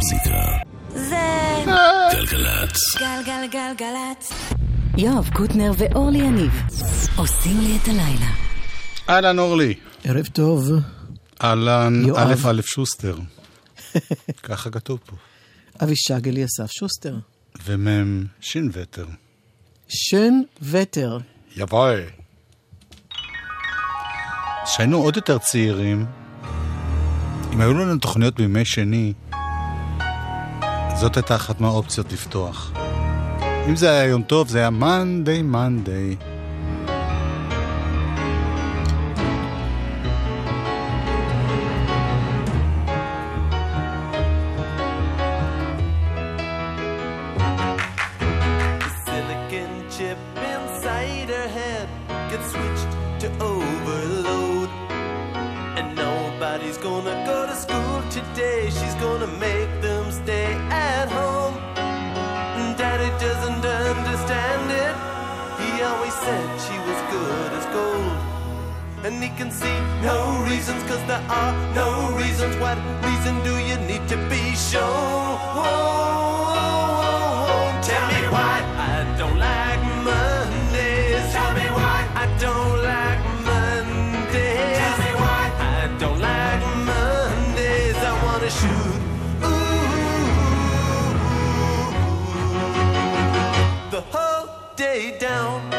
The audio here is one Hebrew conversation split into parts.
המוזיקה. זה גלגלצ. גלגלגלגלצ. יואב קוטנר ואורלי יניב עושים לי את הלילה. אהלן אורלי. ערב טוב. אהלן. א' א' שוסטר. ככה כתוב פה. אבישג אליסף שוסטר. ומ' שינווטר. שן וטר. יבואי. כשהיינו עוד יותר צעירים, אם היו לנו תוכניות בימי שני, זאת הייתה אחת מהאופציות לפתוח. אם זה היה יום טוב, זה היה מאנדיי, מאנדיי. Are no reasons. What reason do you need to be shown? Tell me why I don't like Mondays. Tell me why I don't like Mondays. Tell me why I don't like Mondays. I wanna shoot. Ooh, the whole day down.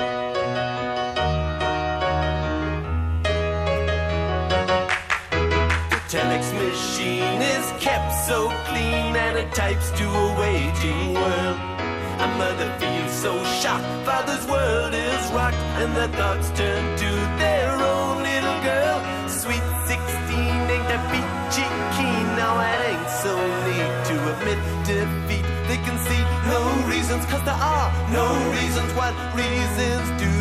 Telex machine is kept so clean and it types to a waging world. A mother feels so shocked, father's world is rocked, and their thoughts turn to their own little girl. Sweet 16 ain't that peachy keen, now it ain't so neat to admit defeat. They can see no reasons, cause there are no reasons. What reasons do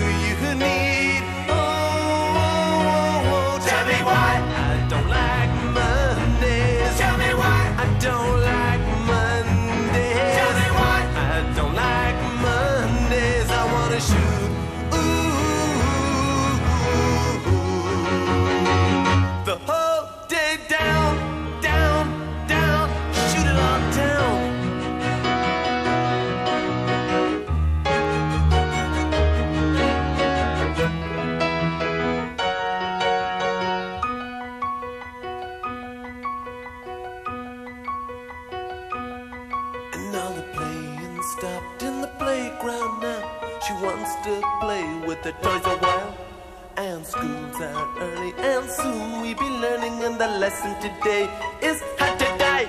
the toys a while. And school's out early, and soon we'll be learning. And the lesson today is how to die.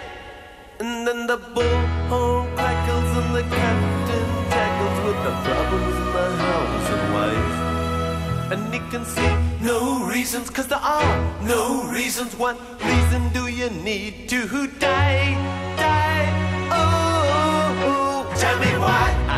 And then the bullhorn crackles, and the captain tackles with the problems in the house and wife. And he can see no reasons, cause there are no reasons. What reason do you need to die? Die. Oh, oh, oh. tell me why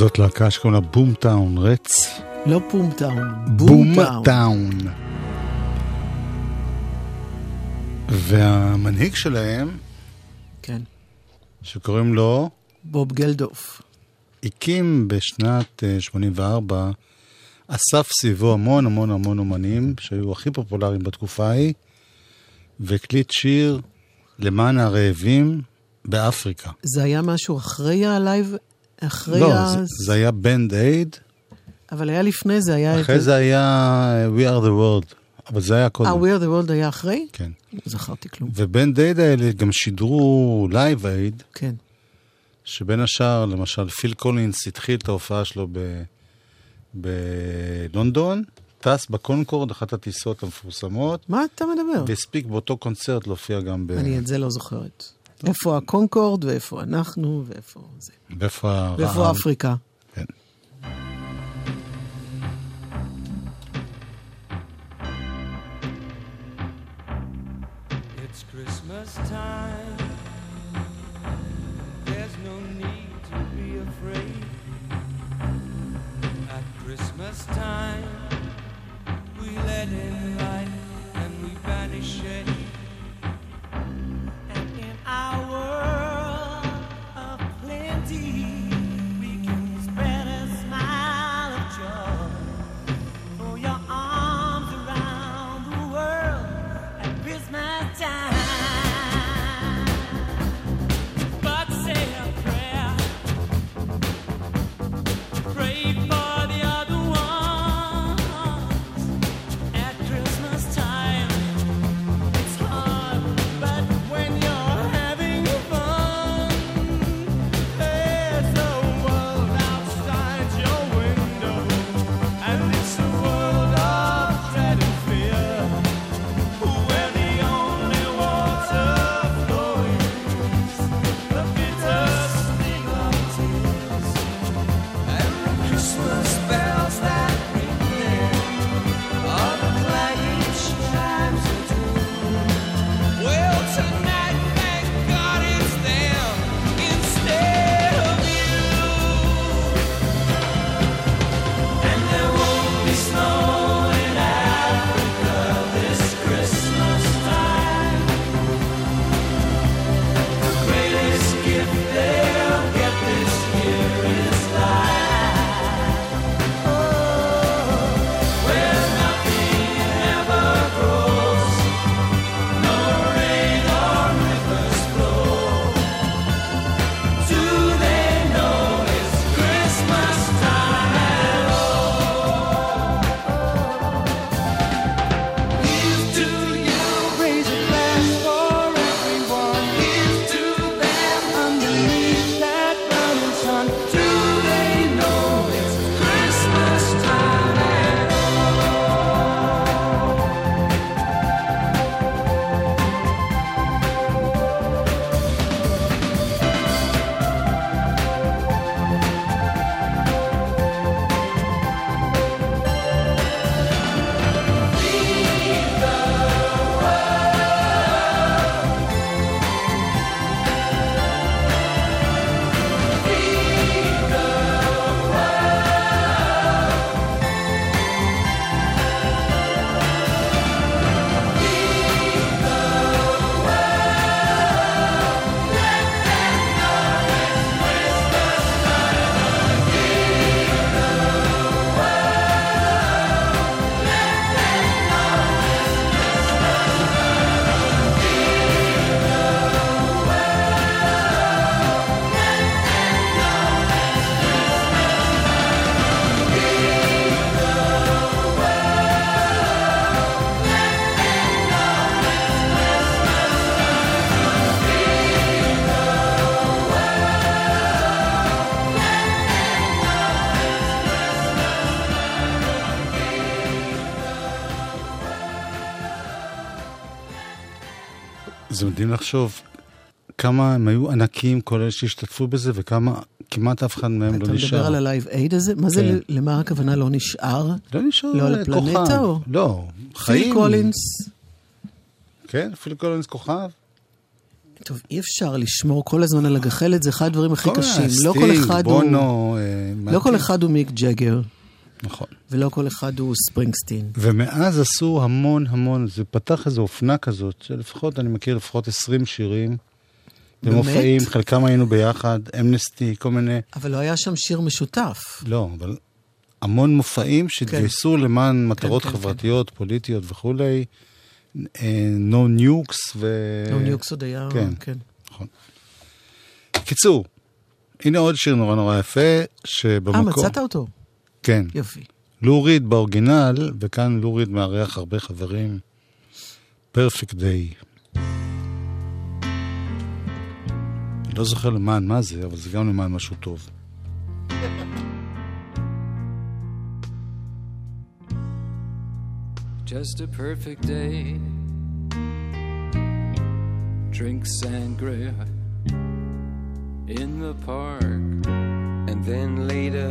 זאת להקה שקוראים לה בום טאון, רץ. לא בום בומטאון. טאון. והמנהיג שלהם, כן. שקוראים לו, בוב גלדוף. הקים בשנת אה, 84, אסף סביבו המון המון המון אומנים שהיו הכי פופולריים בתקופה ההיא, והקליט שיר למען הרעבים באפריקה. זה היה משהו אחרי ה Live? אחרי לא, ה... זה, זה היה Band Aid, אבל היה לפני זה, היה... אחרי זה היה אה, We are the world, אבל זה היה אה, קודם. We are the world היה אחרי? כן. לא זכרתי כלום. ו Band Aid האלה גם שידרו Live Aid, כן. שבין השאר, למשל, פיל קולינס התחיל את ההופעה שלו ב... בלונדון, טס בקונקורד, אחת הטיסות המפורסמות, מה אתה מדבר? והספיק באותו קונצרט להופיע גם ב... אני את זה לא זוכרת. איפה הקונקורד, ואיפה אנחנו, ואיפה זה. ואיפה הרעב. ואיפה אפריקה. כן. Christmas time, we let in light. זה מדהים לחשוב כמה הם היו ענקים, כל אלה שהשתתפו בזה, וכמה כמעט אף אחד מהם אתה לא מדבר נשאר. על ה Live Aid הזה? מה זה, כן. למה הכוונה לא נשאר? לא נשאר לא על הפלנטה. או? לא, חיים. פיל קולינס. כן, פיל קולינס כוכב. טוב, אי אפשר לשמור כל הזמן על הגחלת, זה אחד הדברים הכי קשים. לא כל אחד הוא... בונו, אה, לא כל. אחד הוא מיק ג'גר, נכון. ולא כל אחד הוא ספרינגסטין. ומאז עשו המון המון, זה פתח איזו אופנה כזאת, שלפחות, אני מכיר לפחות 20 שירים. במופעים, חלקם היינו ביחד, אמנסטי, כל מיני, אבל לא היה שם שיר משותף. לא, אבל המון מופעים שהתגייסו למען מטרות כן, חברתיות, פוליטיות וכולי. No Nukes ו... לא Nukes עוד היה, כן. כן. נכון. קיצור, הנה עוד שיר נורא נורא יפה, אה, שבמקום... מצאת אותו? כן. יופי. לוריד באורגינל, וכאן לוריד מארח הרבה חברים. פרפקט דיי. אני לא זוכר למען מה זה, אבל זה גם למען משהו טוב. Just a perfect day. Drink sangria in the park. And then later,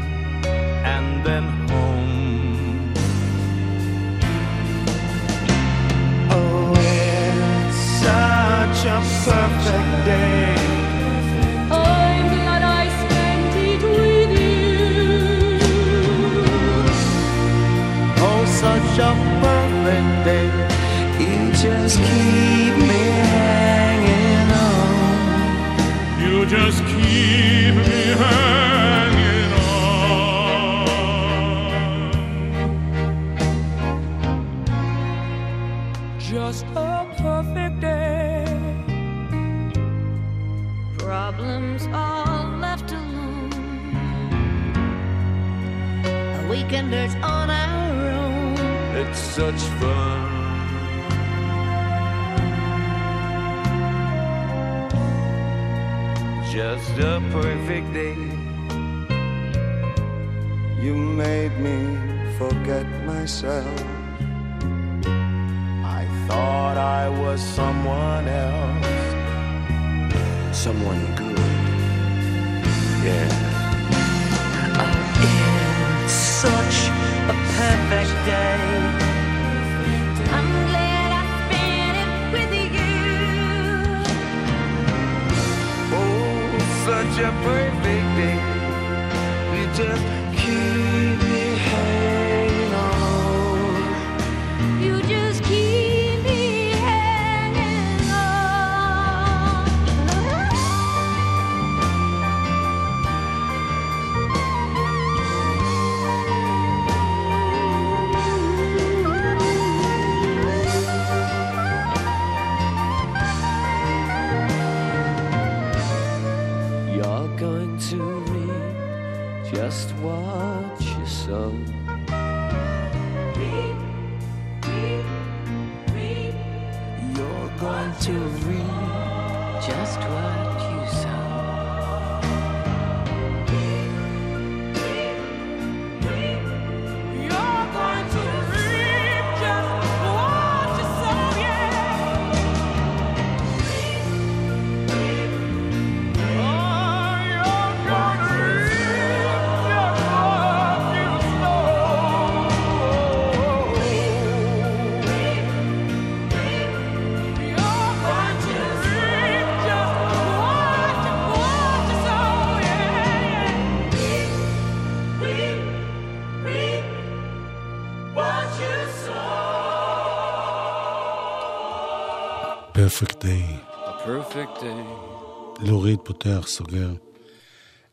פותח, סוגר.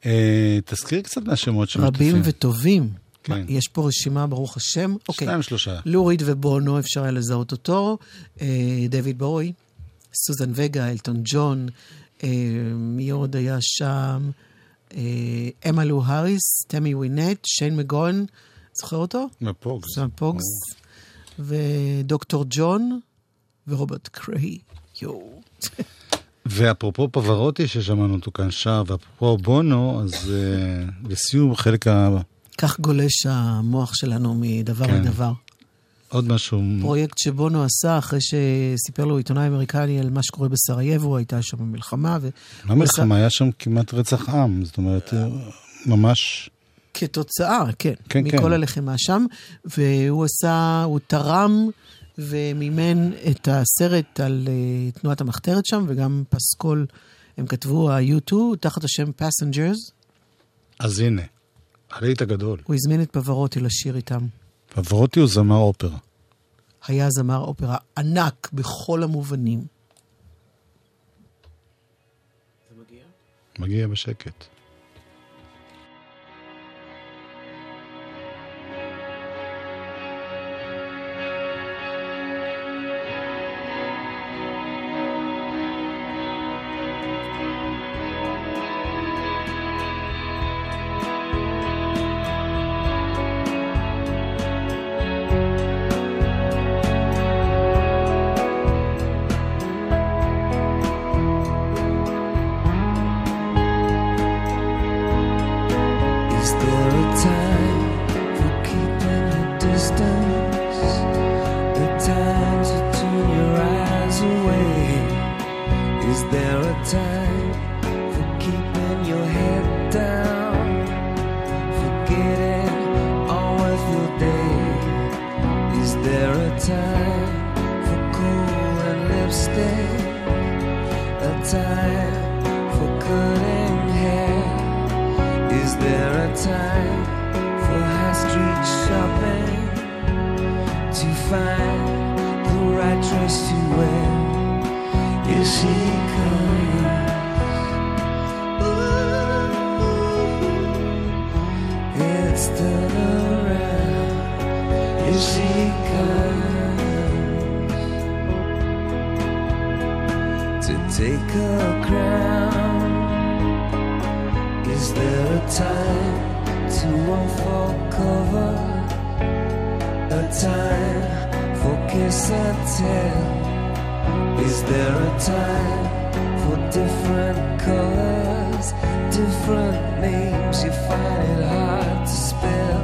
אה, תזכיר קצת מהשמות רבים שמוסיפים. וטובים. כן. מה, יש פה רשימה, ברוך השם. אוקיי. שניים, שלושה. לוריד ובונו, אפשר היה לזהות אותו. אה, דויד בואי, סוזן וגה, אלטון ג'ון, אה, מי עוד היה שם? אה, אמה לו האריס, תמי ווינט, שיין מגון, זוכר אותו? מהפוגס. סם פוגס, ודוקטור ג'ון, ורוברט קריי. יואו. ואפרופו פברוטי ששמענו אותו כאן שר, ואפרופו בונו, אז אה, לסיום חלק ה... כך גולש המוח שלנו מדבר כן. לדבר. עוד משהו. פרויקט שבונו עשה אחרי שסיפר לו עיתונאי אמריקני על מה שקורה בסרייבו, הייתה שם מלחמה. ו... לא מלחמה, היה שם כמעט רצח עם, זאת אומרת, אה, ממש... כתוצאה, כן, כן, מכל כן. הלחימה שם, והוא עשה, הוא תרם ומימן את הסרט על uh, תנועת המחתרת שם, וגם פסקול, הם כתבו ה-U2 תחת השם Passengers, אז הנה, הלהיט הגדול. הוא הזמין את פברוטי לשיר איתם. פברוטי הוא זמר אופרה. היה זמר אופרה ענק בכל המובנים. מגיע בשקט. Is there a time for cool and lipstick? A time for cutting hair? Is there a time for high street shopping? To find the right dress to wear? Is she coming? Take her crown? Is there a time to unfold cover? A time for kiss and tell? Is there a time for different colors, different names? You find it hard to spell.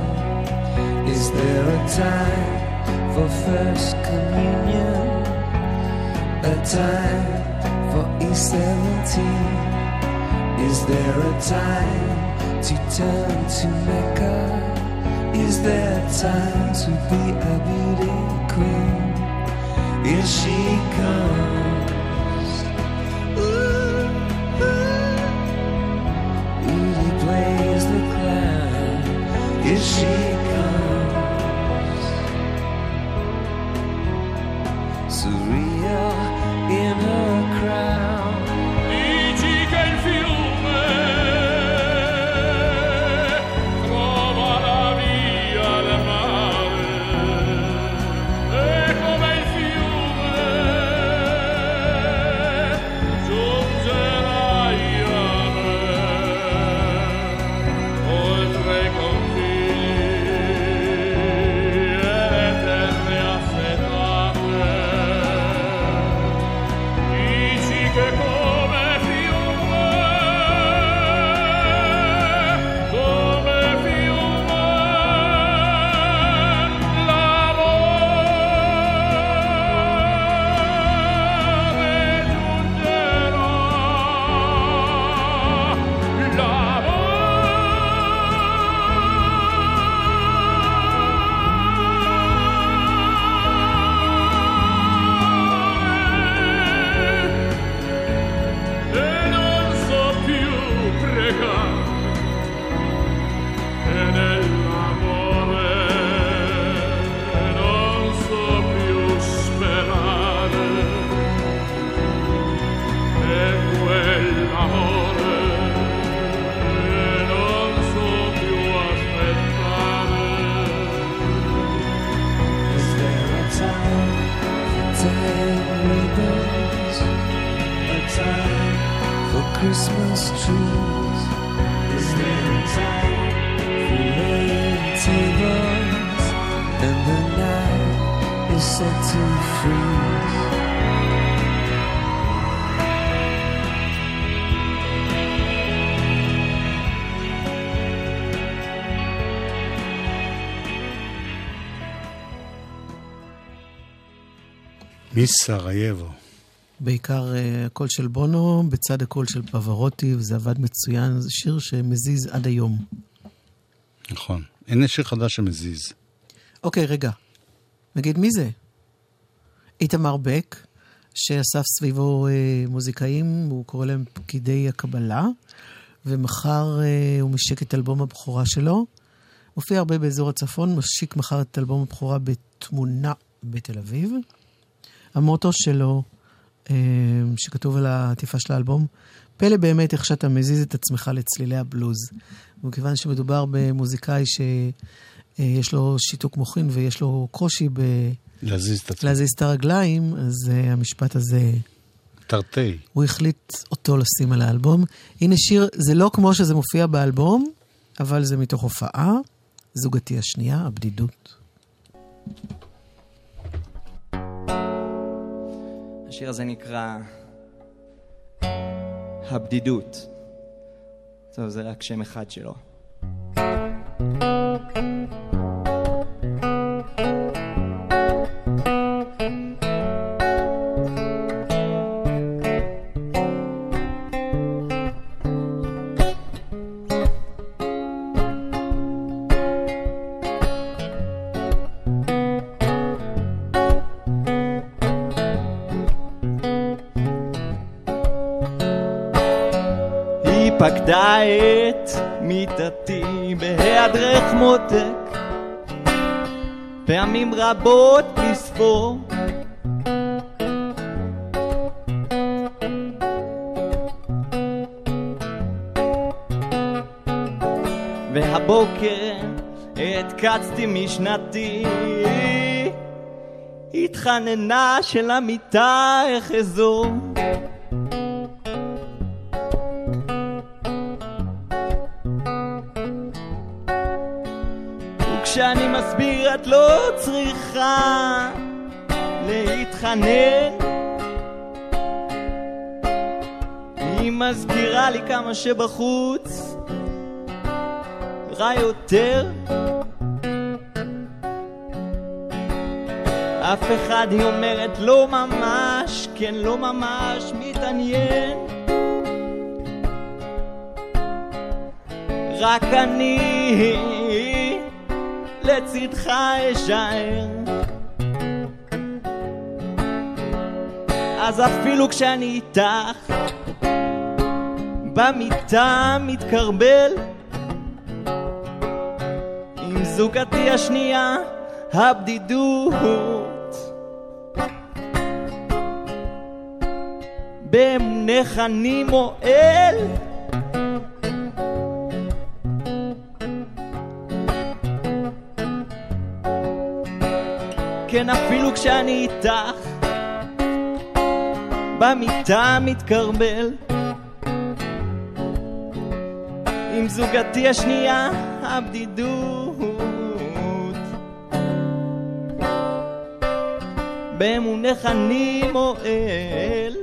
Is there a time for first communion? A time for E17? Is there a time to turn to Mecca? Is there a time to be a beauty queen? Here she comes. Ooh, ooh. He plays the clown. Here she Miss Sarajevo. בעיקר אה, הקול של בונו, בצד הקול של פברוטי, וזה עבד מצוין. זה שיר שמזיז עד היום. נכון. הנה שיר חדש שמזיז. אוקיי, רגע. נגיד, מי זה? איתמר בק, שאסף סביבו אה, מוזיקאים, הוא קורא להם פקידי הקבלה, ומחר אה, הוא משיק את אלבום הבכורה שלו. מופיע הרבה באזור הצפון, משיק מחר את אלבום הבכורה בתמונה בתל אביב. המוטו שלו, אה, שכתוב על העטיפה של האלבום, פלא באמת איך שאתה מזיז את עצמך לצלילי הבלוז. ומכיוון שמדובר במוזיקאי שיש לו שיתוק מוחין ויש לו קושי ב... להזיז את עצמו. להזיז את הרגליים, אז uh, המשפט הזה, תרתי. הוא החליט אותו לשים על האלבום. הנה שיר, זה לא כמו שזה מופיע באלבום, אבל זה מתוך הופעה, זוגתי השנייה, הבדידות. השיר הזה נקרא הבדידות. טוב, זה רק שם אחד שלו. פקדה את מיטתי בהיעדרך מותק פעמים רבות בלי ספור והבוקר התקצתי משנתי התחננה של המיטה איך אזור צריכה להתחנן. היא מזכירה לי כמה שבחוץ רע יותר. אף אחד היא אומרת לא ממש, כן לא ממש מתעניין. רק אני לצדך אשאר. אז אפילו כשאני איתך במיטה מתקרבל. עם זוגתי השנייה הבדידות. באמונך אני מועל כן אפילו כשאני איתך במיטה מתקרבל. עם זוגתי השנייה הבדידות. באמונך אני מועל.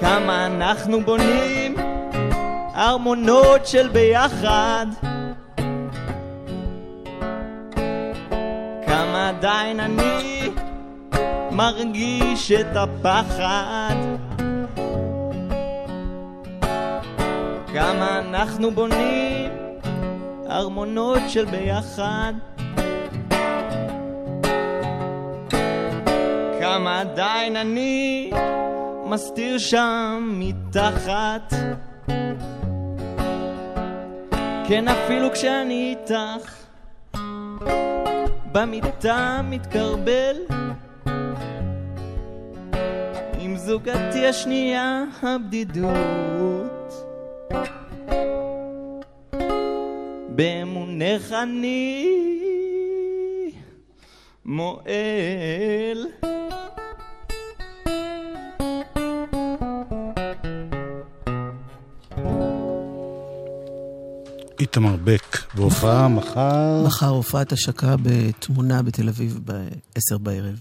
כמה אנחנו בונים ארמונות של ביחד. כמה עדיין אני מרגיש את הפחד. כמה אנחנו בונים ארמונות של ביחד. כמה עדיין אני מסתיר שם מתחת כן אפילו כשאני איתך במיטה מתקרבל. עם זוגתי השנייה הבדידות. באמונך אני מועל איתמר בק, בהופעה מחר. מחר הופעת השקה בתמונה בתל אביב ב-10 בערב.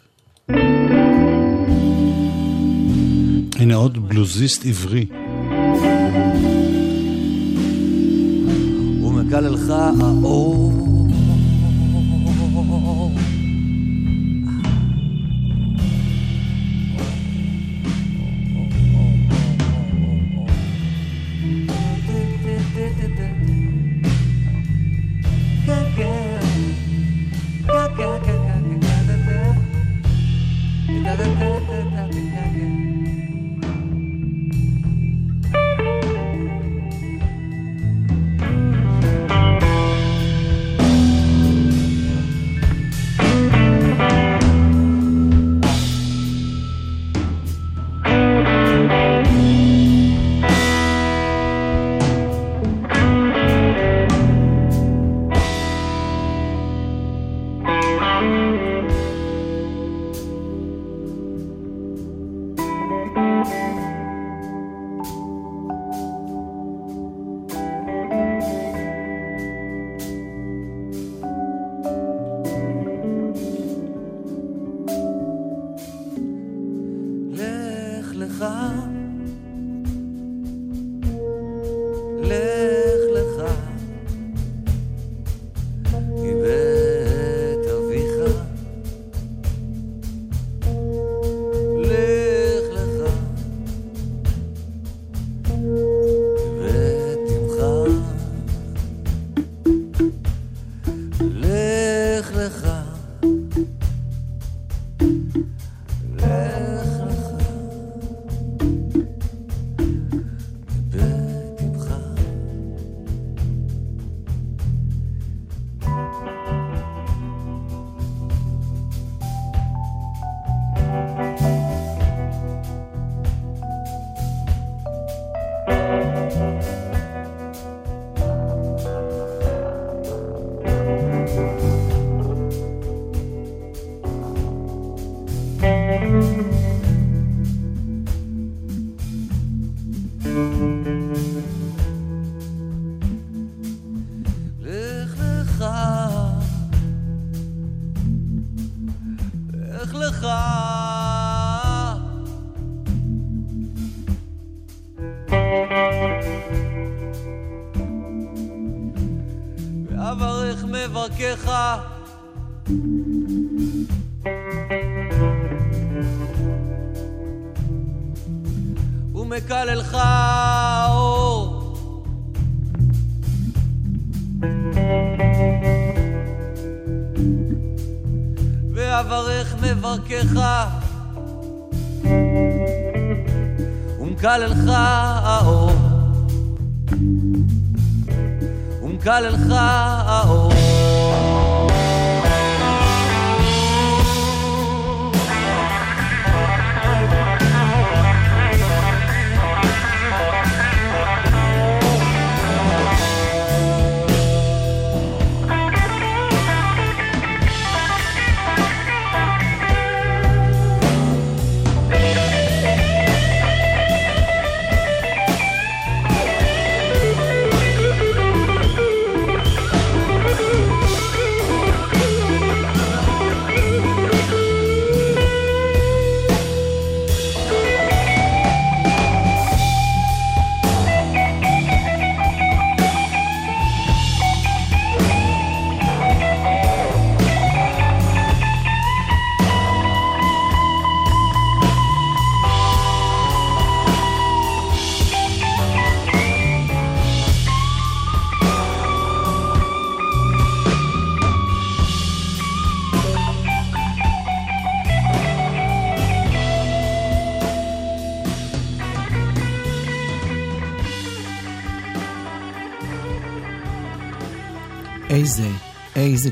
הנה עוד בלוזיסט עברי. ומקללך האור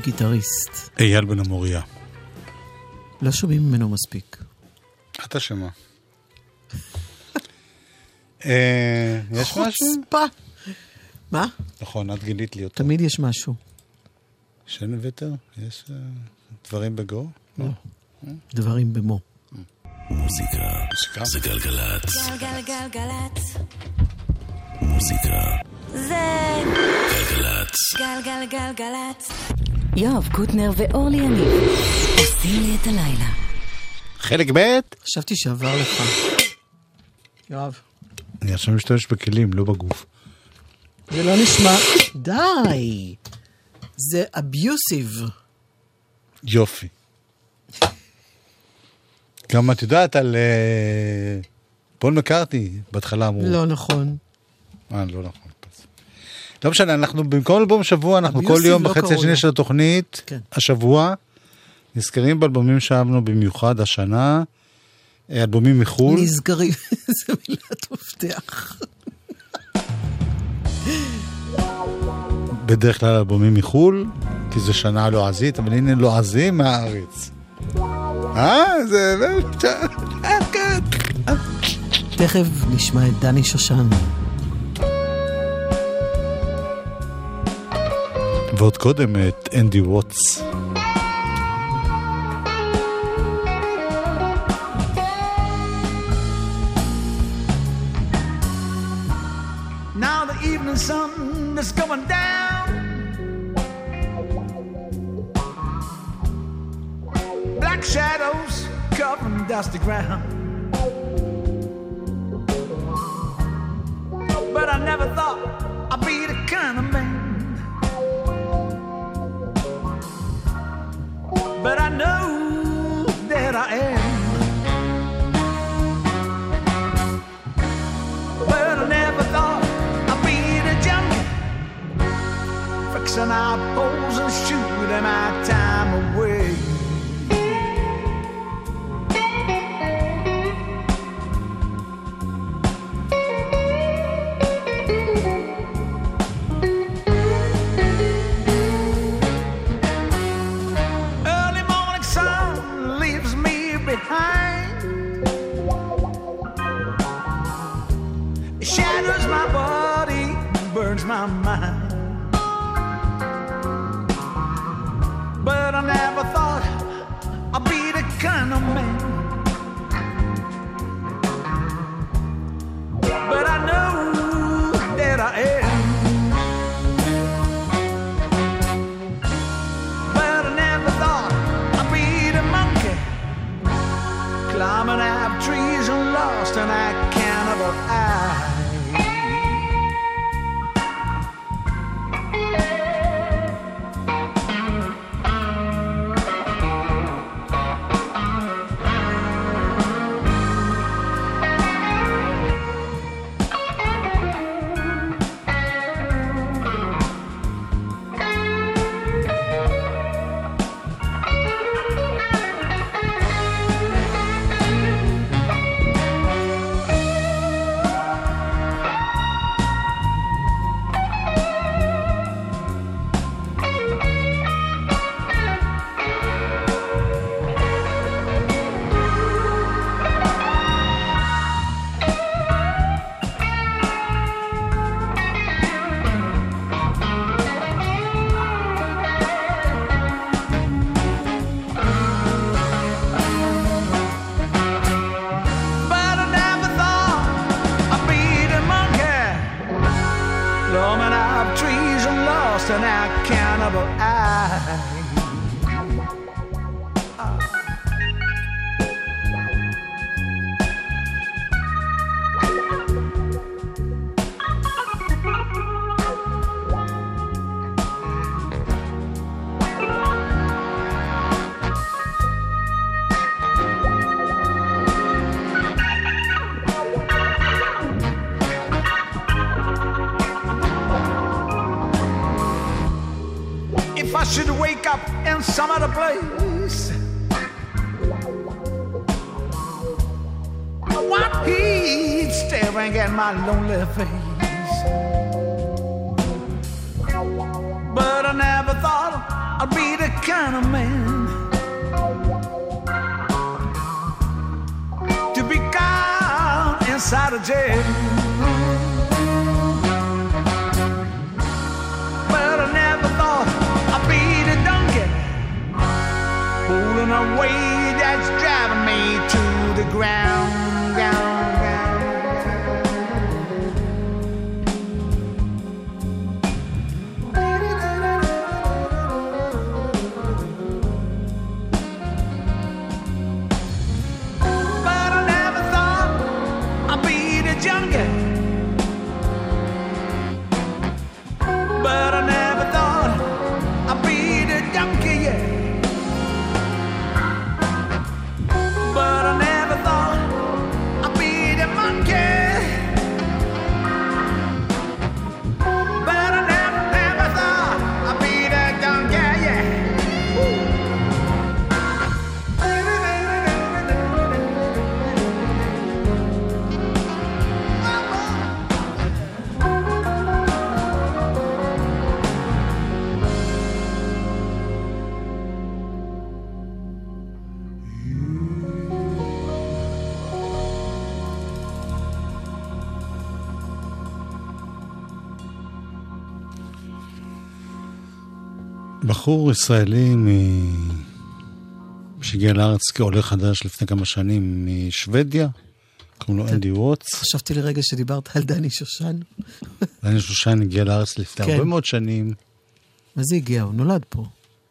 גיטריסט. אייל בן אמוריה. לא שומעים ממנו מספיק. את אשמה. אה, יש משהו? חוצפה. מה? נכון, את גילית לי אותו. תמיד יש משהו. שן ווטר? יש אה, דברים בגו? לא. דברים במו. מוזיקה מוזיקה? זה גלגלצ. גלגלגלגלצ. מוזיקה זה גלגלצ. גלגלגלגלצ. יואב קוטנר ואורלי יניב עושים לי את הלילה. חלק ב'? חשבתי שעבר לך. יואב. אני עכשיו משתמש בכלים, לא בגוף. זה לא נשמע... די! זה אביוסיב. יופי. גם את יודעת על אה, פול מקארטי, בהתחלה אמרו. לא נכון. אה, לא נכון. לא משנה, אנחנו במקום אלבום שבוע, אנחנו כל יום לא בחצי השני. של התוכנית, כן. השבוע, נזכרים באלבומים שאהבנו במיוחד השנה, אה, אלבומים מחו"ל. נזכרים, זה מילת מפתח. בדרך כלל אלבומים מחו"ל, כי זו שנה לועזית, אבל הנה לועזים מהארץ. אה, זה באמת... תכף נשמע את דני שושן. ועוד קודם את אנדי ווטס. Now the evening sun is going down. Black shadows covering dusty ground. But I never thought I'd be the kind of man. But I know that I am. But I never thought I'd be the junkie Fixing our poles and shooting my time away an accountable eye. בחור ישראלי מ... שהגיע לארץ כעולה חדש לפני כמה שנים משוודיה, קוראים לו אנדי ווטס. חשבתי לרגע שדיברת על דני שושן. דני שושן הגיע לארץ לפני כן. הרבה מאוד שנים. מה זה הגיע? הוא נולד פה.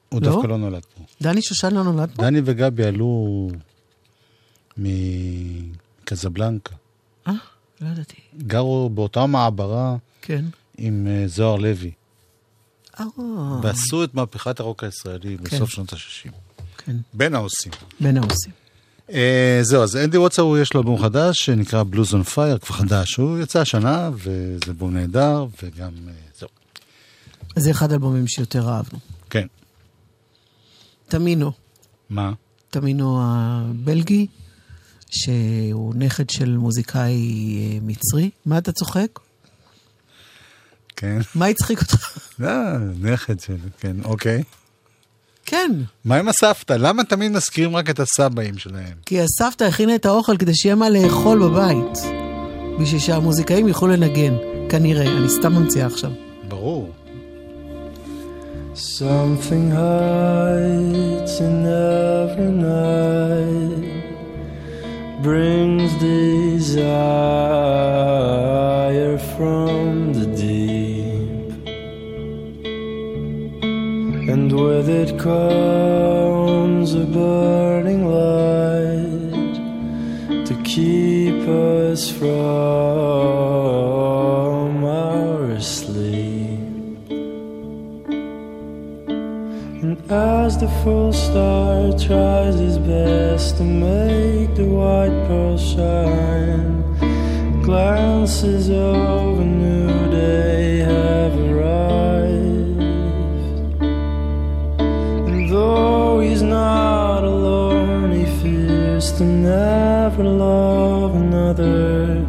הוא לא? דווקא לא נולד פה. דני שושן לא נולד פה? דני וגבי עלו מקזבלנקה. אה, לא ידעתי. גרו באותה מעברה כן. עם אה, זוהר לוי, אה, ועשו את מהפכת הרוק הישראלי בסוף שנות ה-60. כן. בין העושים. בין העושים. אה, זהו, אז אנדי וואטסאו יש לו אלבום חדש שנקרא בלוז און פייר, כבר חדש. הוא יצא השנה, וזה אלבום נהדר, וגם אה, זהו. זה אחד האלבומים שיותר אהבנו. כן. תמינו, מה? תמינו הבלגי, שהוא נכד של מוזיקאי מצרי. מה אתה צוחק? כן. מה הצחיק אותך? אה, נכד של, כן, אוקיי. כן, מה עם הסבתא? למה תמיד מזכירים רק את הסבאים שלהם? כי הסבתא הכינה את האוכל כדי שיהיה מה לאכול בבית. בשביל שהמוזיקאים יוכלו לנגן. כנראה, אני סתם ממציאה עכשיו. ברור. Something hides in every night, brings desire from with it comes a burning light to keep us from our sleep. And as the full star tries his best to make the white pearl shine, glances of a new day have arrived. To never love another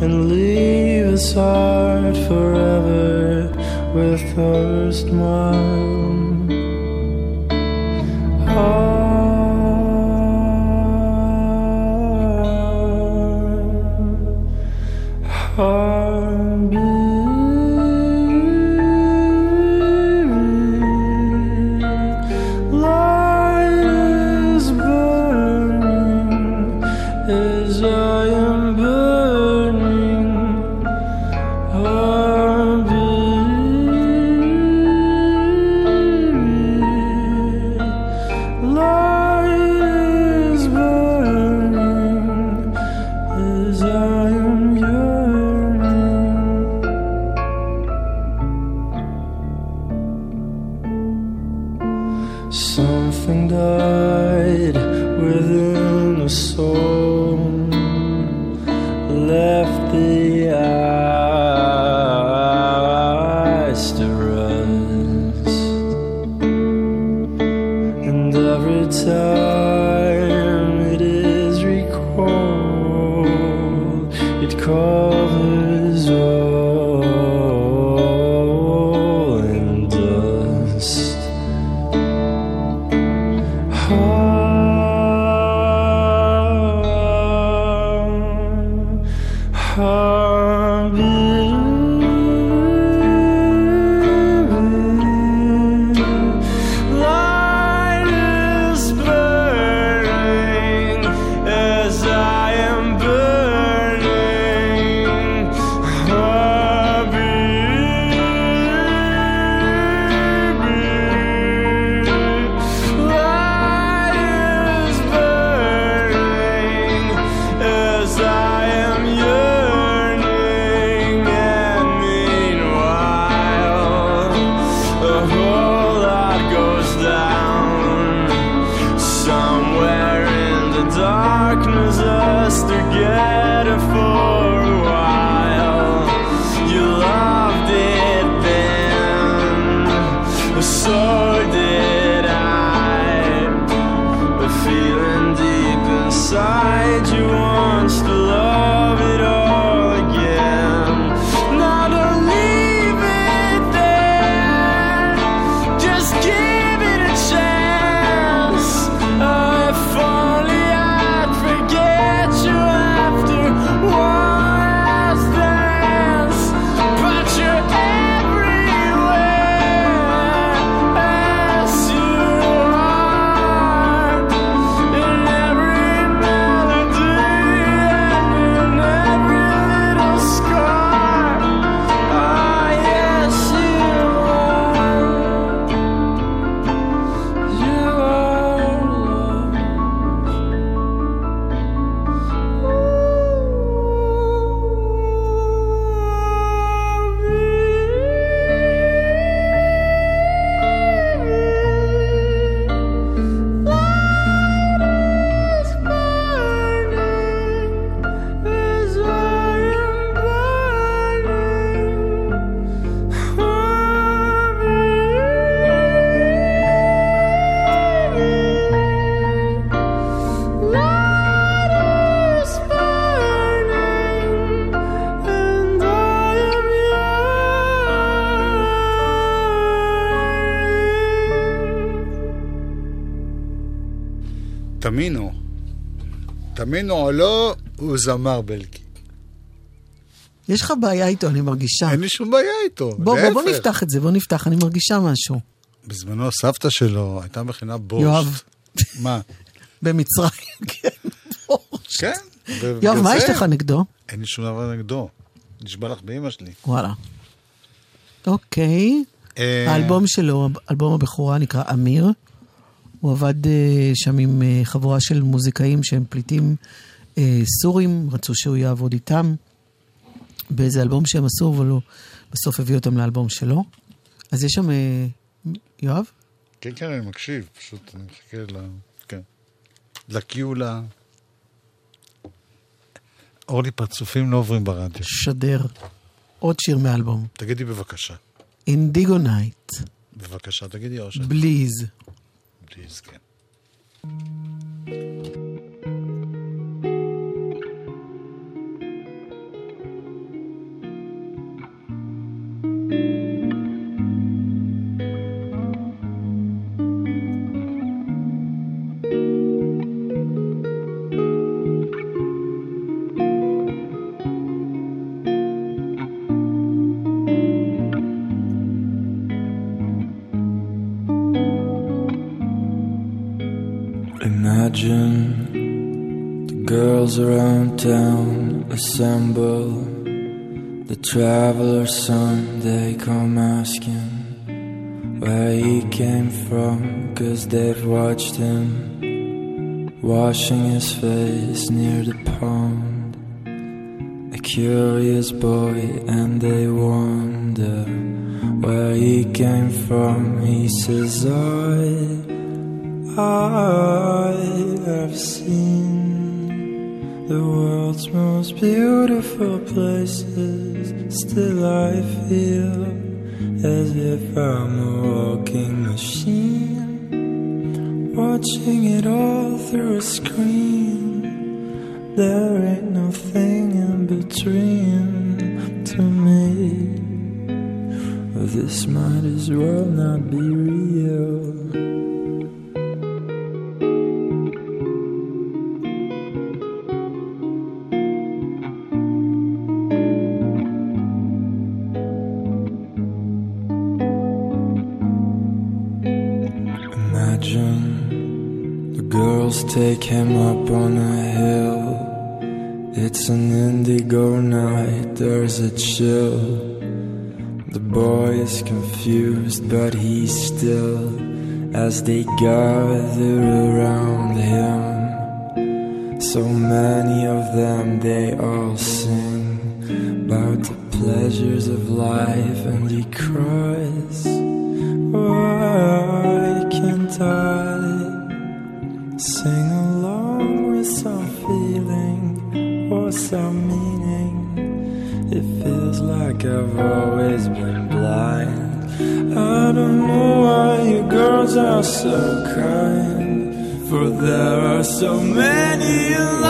and leave his heart forever with her smile. Light זמר בלקי. יש לך בעיה איתו, אני מרגישה. אין לי שום בעיה איתו, בוא, בוא, בוא להפך. נפתח את זה, בוא נפתח, אני מרגישה משהו. בזמנו סבתא שלו הייתה מכינה בושט. יואב. מה? במצרים, כן, בושט. כן. יואב, מה יש לך נגדו? אין לי שום דבר נגדו. נשבע לך באמא שלי. וואלה. אוקיי. אה, האלבום שלו, אלבום הבכורה נקרא אמיר. הוא עבד אה, שם עם אה, חבורה של מוזיקאים שהם פליטים סורים, רצו שהוא יעבוד איתם באיזה אלבום שהם עשו, אבל הוא בסוף הביא אותם לאלבום שלו. אז יש שם... אה, יואב? כן, כן, אני מקשיב, פשוט אני מחכה ל... כן. ל cue ל... אורלי, פרצופים לא עוברים ברדיו. שדר. עוד שיר מאלבום. תגידי בבקשה. Indigo Night. בבקשה, תגידי אושר. Please. בליז, כן. Around town assemble. The traveler's son, they come asking where he came from, cause they've watched him washing his face near the pond. A curious boy, and they wonder where he came from. He says, I. I have seen the world's most beautiful places. Still, I feel as if I'm a walking machine, watching it all through a screen. There ain't nothing in between to me. This might as well not be real. Take him up on a hill. It's an indigo night, there's a chill. The boy is confused, but he's still as they gather around him. So many of them, they all sing about the pleasures of life, and he cries, are so kind, for there are so many in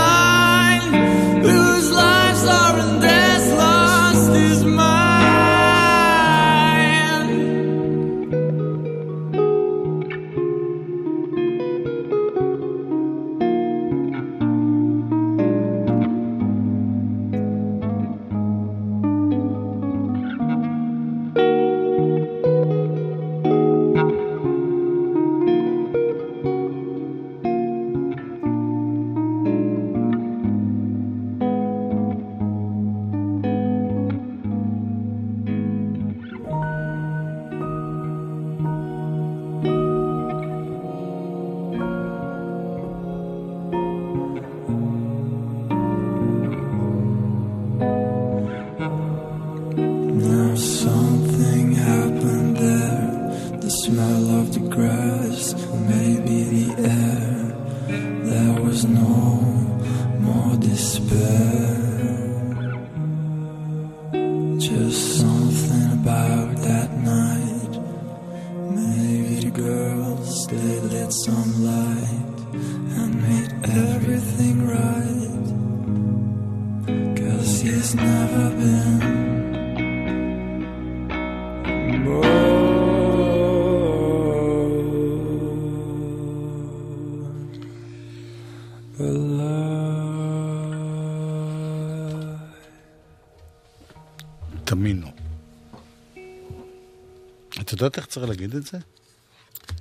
יודעת איך צריך להגיד את זה?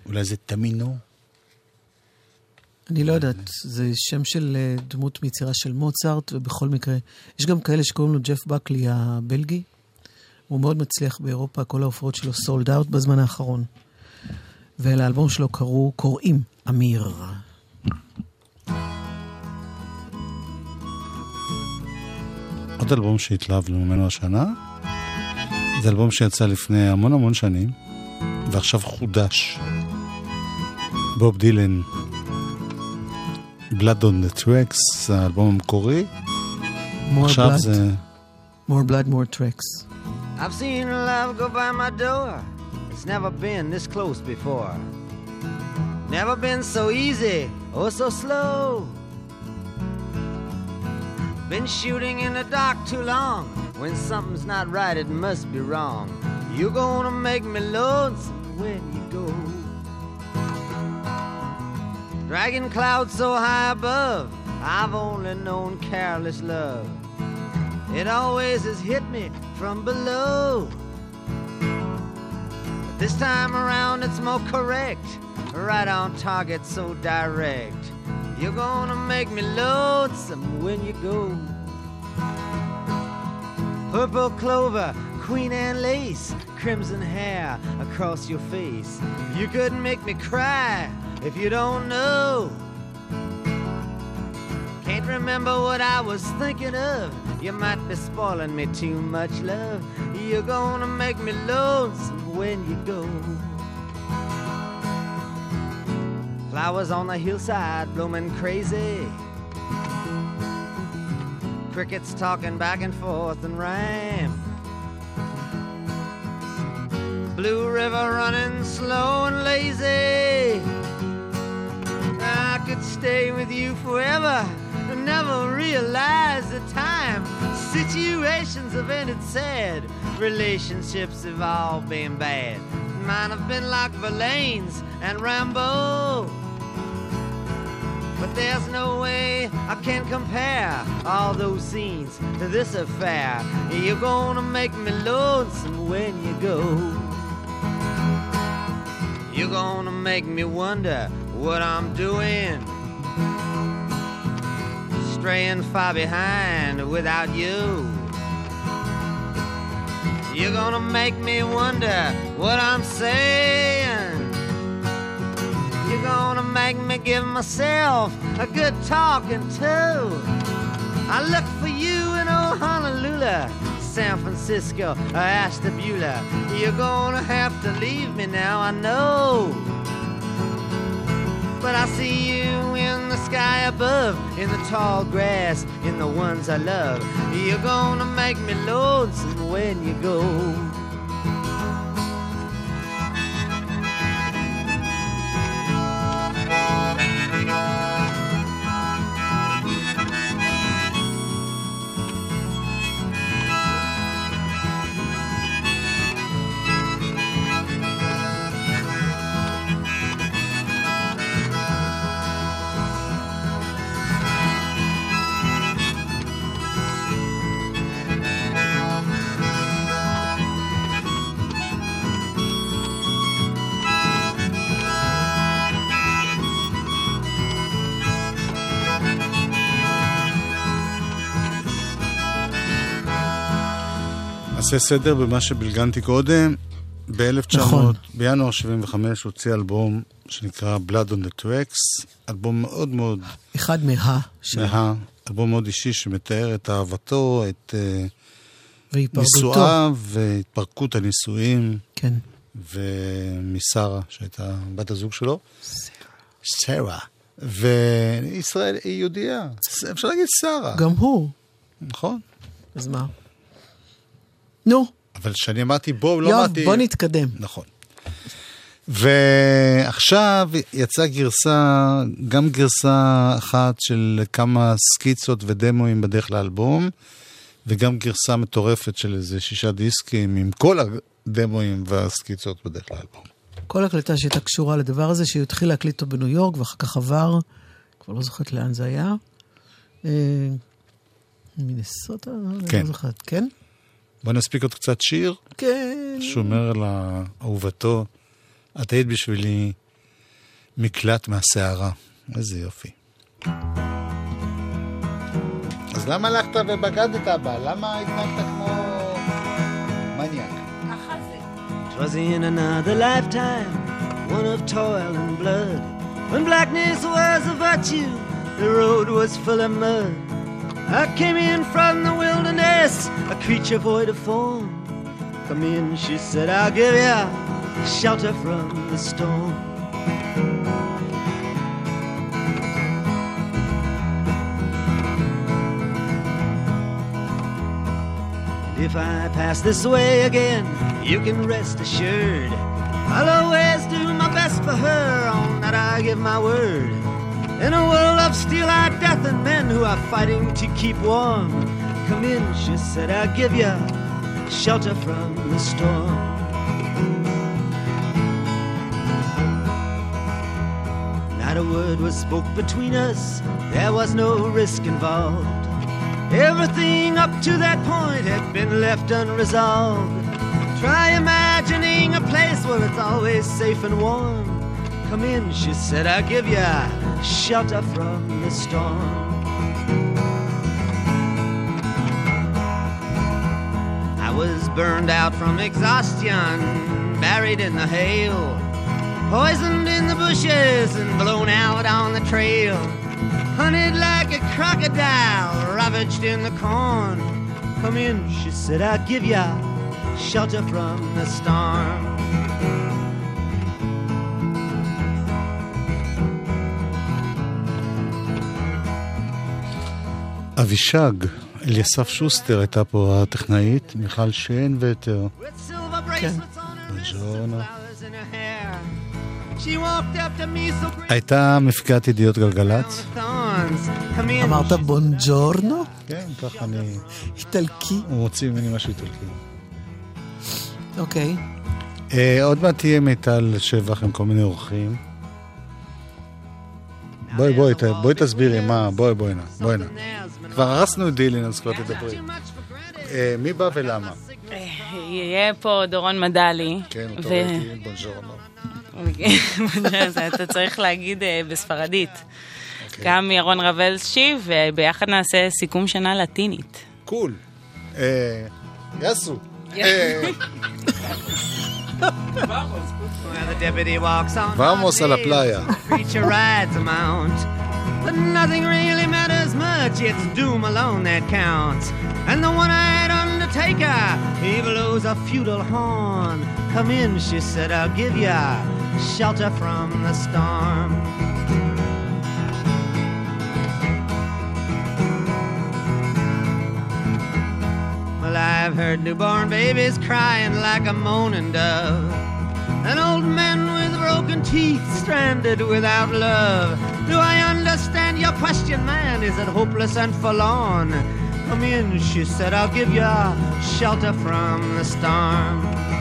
אולי זה תמינו? אני לא יודעת, זה שם של אה, דמות מיצירה של מוצרט, ובכל מקרה, יש גם כאלה שקוראים לו ג'ף בקלי הבלגי. הוא מאוד מצליח באירופה, כל ההופעות שלו סולד אאוט בזמן האחרון. ולאלבום שלו קראו, קוראים אמיר. עוד אלבום שהתלהבנו ממנו השנה. זה אלבום שיצא לפני המון המון שנים, ועכשיו חודש. בוב דילן, Blood on the Tracks, זה האלבום המקורי. More עכשיו blood. זה... more blood, more tracks. I've seen love go by my door. It's never been this close before. Never been so easy or so slow. Been shooting in the dark too long. When something's not right, it must be wrong. You're gonna make me lonesome when you go. Dragging clouds so high above, I've only known careless love. It always has hit me from below. But this time around it's more correct. Right on target, so direct. You're gonna make me lonesome when you go. Purple clover, queen Anne lace, crimson hair across your face. You couldn't make me cry if you don't know. Can't remember what I was thinking of. You might be spoiling me too much, love. You're gonna make me lonesome when you go. Flowers on the hillside blooming crazy. Crickets talking back and forth in rhyme. Blue river running slow and lazy. I could stay with you forever and never realize the time. Situations have ended sad, relationships have all been bad. Mine have been like Verlaine's and Rambo. But there's no way I can compare all those scenes to this affair. You're gonna make me lonesome when you go. You're gonna make me wonder what I'm doing. Straying far behind without you. You're gonna make me wonder what I'm saying. You're gonna make me give myself a good talking to. I look for you in old Honolulu, San Francisco, or Ashtabula. You're gonna have to leave me now, I know. But I see you in the sky above, in the tall grass, in the ones I love. You're gonna make me lonesome when you go. נעשה סדר במה שבלגנתי קודם. ב-1900, נכון. בינואר 75 הוציא אלבום שנקרא Blood on the Tracks, אלבום מאוד מאוד אחד מה. מה, אלבום מאוד אישי שמתאר את אהבתו, את אה. נישואיו והתפרקות הנישואים. כן. ומשרה, שהייתה בת הזוג שלו. שרה. וישראל היא יהודייה, אפשר להגיד שרה. גם הוא. נכון. אז מה? נו. אבל כשאני אמרתי בוא, לא יואב, אמרתי... בוא נתקדם. נכון. ועכשיו יצאה גרסה, גם גרסה אחת של כמה סקיצות ודמוים בדרך לאלבום, וגם גרסה מטורפת של איזה שישה דיסקים עם כל הדמוים והסקיצות בדרך לאלבום. כל הקלטה שהייתה קשורה לדבר הזה, שהוא התחיל להקליט אותו בניו יורק, ואחר כך עבר, כבר לא זוכרת לאן זה היה. אה, מינסוטה? אני כן. לא זוכרת, כן? בוא נספיק עוד קצת שיר. כן. שאומר לאהובתו, את היית בשבילי מקלט מהסערה. איזה יופי. אז למה הלכת ובגדת בה? למה התנהגת כמו מניאק? Twas in another lifetime, one of toil and blood. When blackness was a virtue, the road was full of mud. I came in from the wilderness, a creature void of form. Come in, she said, I'll give you shelter from the storm. If I pass this way again, you can rest assured. I'll always do my best for her, on that I give my word. In a world of steel-eyed death and men who are fighting to keep warm, come in, she said, I'll give you shelter from the storm. Not a word was spoke between us, there was no risk involved. Everything up to that point had been left unresolved. Try imagining a place where it's always safe and warm. Come in, she said, I'll give you shelter from the storm. was burned out from exhaustion, buried in the hail, poisoned in the bushes and blown out on the trail, hunted like a crocodile, ravaged in the corn. Come in, she said, I'll give you shelter from the storm. אבישג, אליסף שוסטר הייתה פה הטכנאית, מיכל שיין ויתר. כן. great הייתה מפיקת ידיעות גלגלצ. אמרת בונג'ורנו? כן, ככה אני... איטלקי. הוא מוציא ממני משהו איטלקי. אוקיי. אה, עוד מעט תהיה מיטל שבח עם כל מיני אורחים. בואי, בואי, בואי תסבירי מה, בואי, בואי נא, בואי נא. כבר הרסנו את דילין, אז כבר תדברי. אה, מי בא ולמה? יהיה פה דורון מדלי. כן, אותו ראיתי, בונג'ורנו. אז אתה צריך להגיד אה, בספרדית. אוקיי. גם ירון רבלשי, וביחד נעשה סיכום שנה לטינית. קול. אה, יאסו. Well, the deputy walks on. Vamos a la playa. Preacher rides a mount. But nothing really matters much. It's doom alone that counts. And the one-eyed undertaker, he blows a feudal horn. Come in, she said, I'll give ya shelter from the storm. Well, I've heard newborn babies crying like a moaning dove. An old man with broken teeth, stranded without love. Do I understand your question, man? Is it hopeless and forlorn? Come in, she said, I'll give you shelter from the storm.